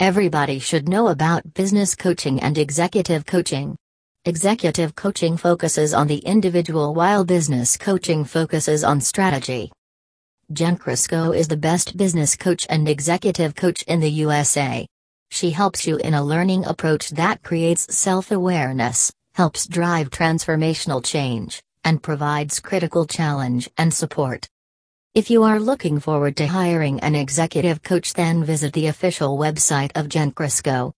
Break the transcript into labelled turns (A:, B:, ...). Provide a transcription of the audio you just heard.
A: Everybody should know about business coaching and executive coaching. Executive coaching focuses on the individual while business coaching focuses on strategy. Jenn Carrasco is the best business coach and executive coach in the USA. She helps you in a learning approach that creates self awareness, helps drive transformational change, and provides critical challenge and support. If you are looking forward to hiring an executive coach, then visit the official website of Jenn Carrasco,